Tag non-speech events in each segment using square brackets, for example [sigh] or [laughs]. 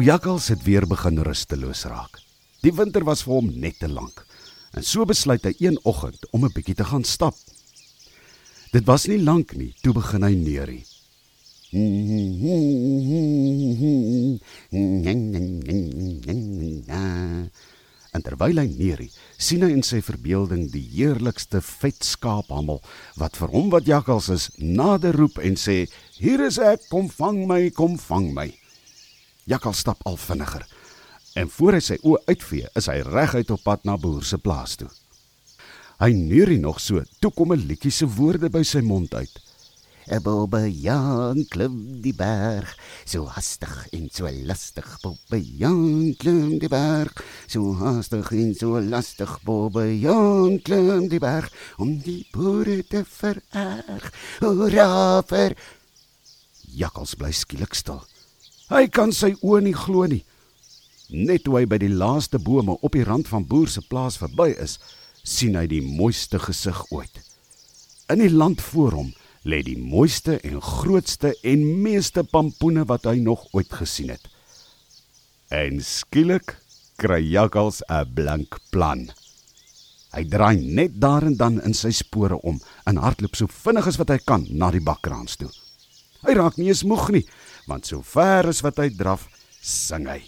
Ou Jakkals het weer begin rusteloos raak. Die winter was vir hom net te lank. En so besluit hy een oggend om 'n bietjie te gaan stap. Dit was nie lank nie, toe begin hy neurie. En terwyl hy neurie, sien hy in sy verbeelding die heerlikste vet skaaphamel wat vir hom wat jakkals is nader roep en sê: "Hier is ek, kom vang my, kom vang my." Jakkals stap al vinniger en voor hy sy oë uitvee, is hy reguit op pad na boer se plaas toe. Hy neurie nog so, toe kom 'n liedjie se woorde by sy mond uit. 'n Bobbejaan klim die berg, so hastig en so lastig. Bobbejaan klim die berg, so hastig en so lastig. Bobbejaan klim die berg om die boere te vererg. Hoera vir Jakkals bly skielik stil. Hy kan sy oë nie glo nie. Net toe hy by die laaste bome op die rand van boer se plaas verby is, sien hy die mooiste gesig ooit. In die land voor hom lê die mooiste en grootste en meeste pampoene wat hy nog ooit gesien het. En skielik kry Jakkals 'n blank plan. Hy draai net daar en dan in sy spore om en hardloop so vinnig as wat hy kan na die bakkraans toe. Hy raak nie eens moeg nie, want so ver as wat hy draf, sing hy.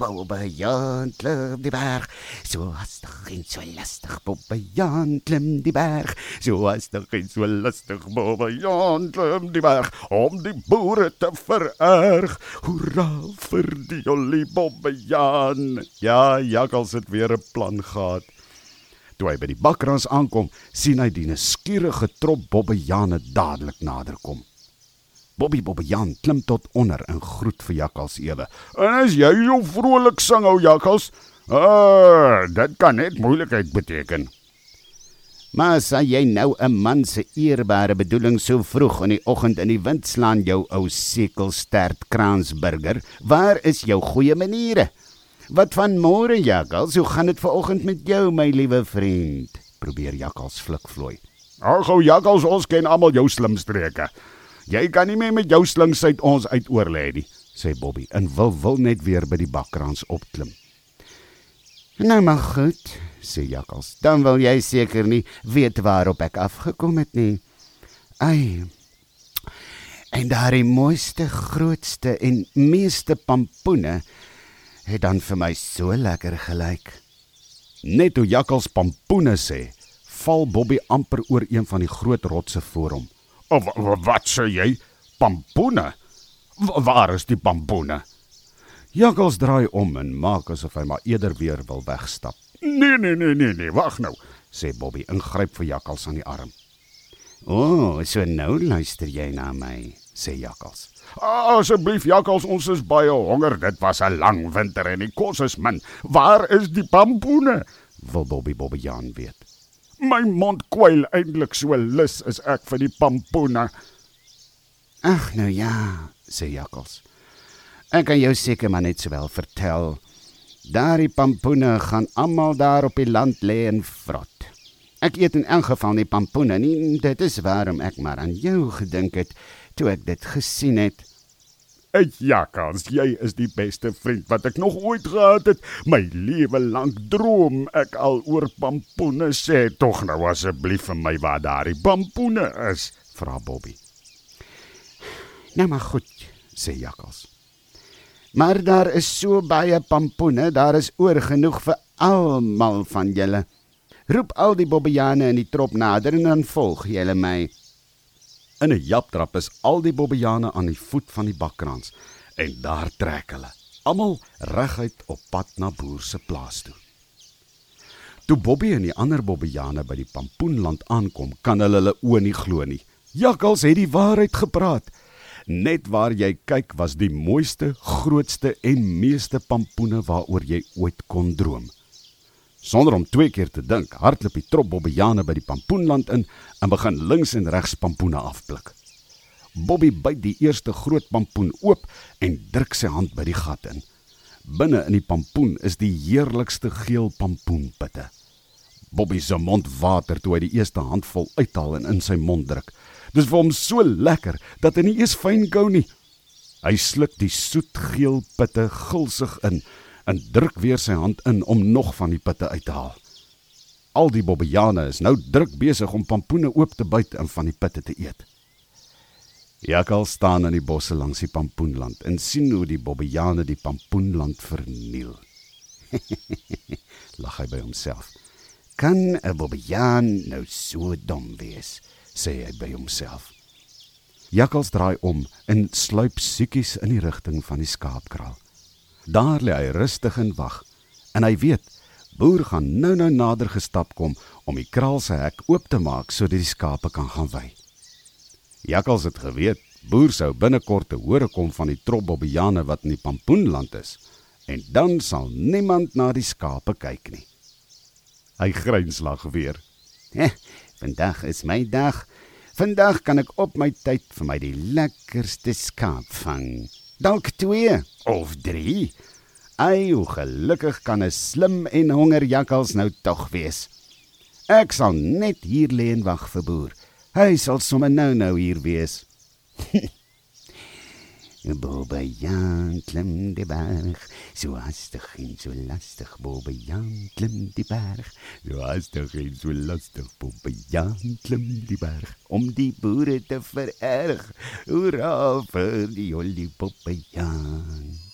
Bobbejaan klim die berg, so hastig en so lastig. Bobbejaan klim die berg, so hastig en so lastig. Bobbejaan klim die berg om die boere te vererg. Hoera vir die jolly Bobbejaan. Ja, Jakkals het weer 'n plan gehad. Toe hy by die bakrans aankom, sien hy die nuuskierige trop Bobbejane dadelik naderkom. Bobby Bobbejaan klim tot onder en groet vir Jakkals ewe. En as jy so vrolik sing, ou Jakkals, ah, dit kan net moeilikheid beteken. Maar sê jy nou 'n man se eerbare bedoeling so vroeg in die oggend in die wind slaan jou ou sekelstert kransburger? Waar is jou goeie maniere? Wat van môre, Jakkals? Hoe gaan dit vanoggend met jou, my liewe vriend? Probeer Jakkals flikvloei. Ag, ou Jakkals, ons ken almal jou slimstreke. Jy kan nie meer met jou slingsheid ons uitoor lê nie, sê Bobby en wil wil net weer by die bakkrans opklim. Nou maar goed, sê Jakkals. Dan wil jy seker nie weet waarop ek afgekom het nie. Ai. En daar die mooiste, grootste en meeste pampoene het dan vir my so lekker gelyk. Net toe Jakkals pampoene sê, val Bobby amper oor een van die groot rotse voor hom. Of wat sê jy? Pampoene? Waar is die pampoene? Jakkals draai om en maak asof hy maar eerder weer wil wegstap. Nee nee nee nee nee, wag nou, sê Bobby en gryp vir Jakkals aan die arm. O, oh, so nou luister jy na my, sê Jakkals. Asseblief Jakkals, ons is baie honger. Dit was 'n lang winter en die kos is min. Waar is die pampoene? Wil Bobby Jan weet. My mond kwyl eintlik so lus is ek vir die pampoene. Ag nou ja, sê Jakkals. Ek kan jou seker maar net sowel vertel. Daardie pampoene gaan almal daar op die land lê en vrot. Ek eet in elk geval nie pampoene nie. Dit is waarom ek maar aan jou gedink het toe ek dit gesien het. Ek Jakkals, jy is die beste vriend wat ek nog ooit gehad het. My lewe lank droom ek al oor pampoene. Sê tog nou asseblief vir my waar daardie pampoene is, vra Bobby. Nou maar goed, sê Jakkals. Maar daar is so baie pampoene, daar is oor genoeg vir almal van julle. Roep al die bobbejane in die trop nader en dan volg julle my. In 'n japtrap is al die bobbejane aan die voet van die bakkrans en daar trek hulle, almal reguit op pad na boer se plaas toe. Toe Bobby en die ander bobbejane by die pampoenland aankom, kan hulle hulle oë nie glo nie. Jakkals het die waarheid gepraat. Net waar jy kyk was die mooiste, grootste en meeste pampoene waaroor jy ooit kon droom. Sonder om twee keer te dink, hardloop die trop bobbejane by die pampoenland in en begin links en regs pampoene afpluk. Bobby byt die eerste groot pampoen oop en druk sy hand by die gat in. Binne in die pampoen is die heerlikste geel pampoenpitte. Bobby se mond water toe hy die eerste handvol uithaal en in sy mond druk. Dis vir hom so lekker dat hy nie eens fyn gou nie. Hy sluk die soetgeel pitte gulsig in en druk weer sy hand in om nog van die pitte uit te haal. Al die bobbejane is nou druk besig om pampoene oop te byt en van die pitte te eet. Jakal staan in die bosse langs die pampoenland en sien hoe die bobbejane die pampoenland verniel. [laughs] Lag hy by homself. Kan 'n bobbejaan nou so dom wees? sê hy by homself. Jakkals draai om en sluip siekies in die rigting van die skaapkraal. Daar lê hy rustig en wag, en hy weet boer gaan nou-nou nader gestap kom om die kraal se hek oop te maak sodat die skape kan gaan wei. Jakkals het geweet boer sou binnekort te hore kom van die trop bobbejane wat in die pampoenland is, en dan sal niemand na die skape kyk nie. Hy grinslag weer. Vandag is my dag. Vandag kan ek op my tyd vir my die lekkerste skaap vang. Dalk 2 of 3. Ai, hoe gelukkig kan 'n slim en honger jakkals nou tog wees. Ek sal net hier lê en wag vir boer. Hy sal sommer nou-nou hier wees. Bobbejaan klim die berg, so hastig en so lastig. Bobbejaan klim die berg, so hastig en so lastig. Bobbejaan klim die berg, om die boere te vererg. Hoera vir die olie Bobbejaan.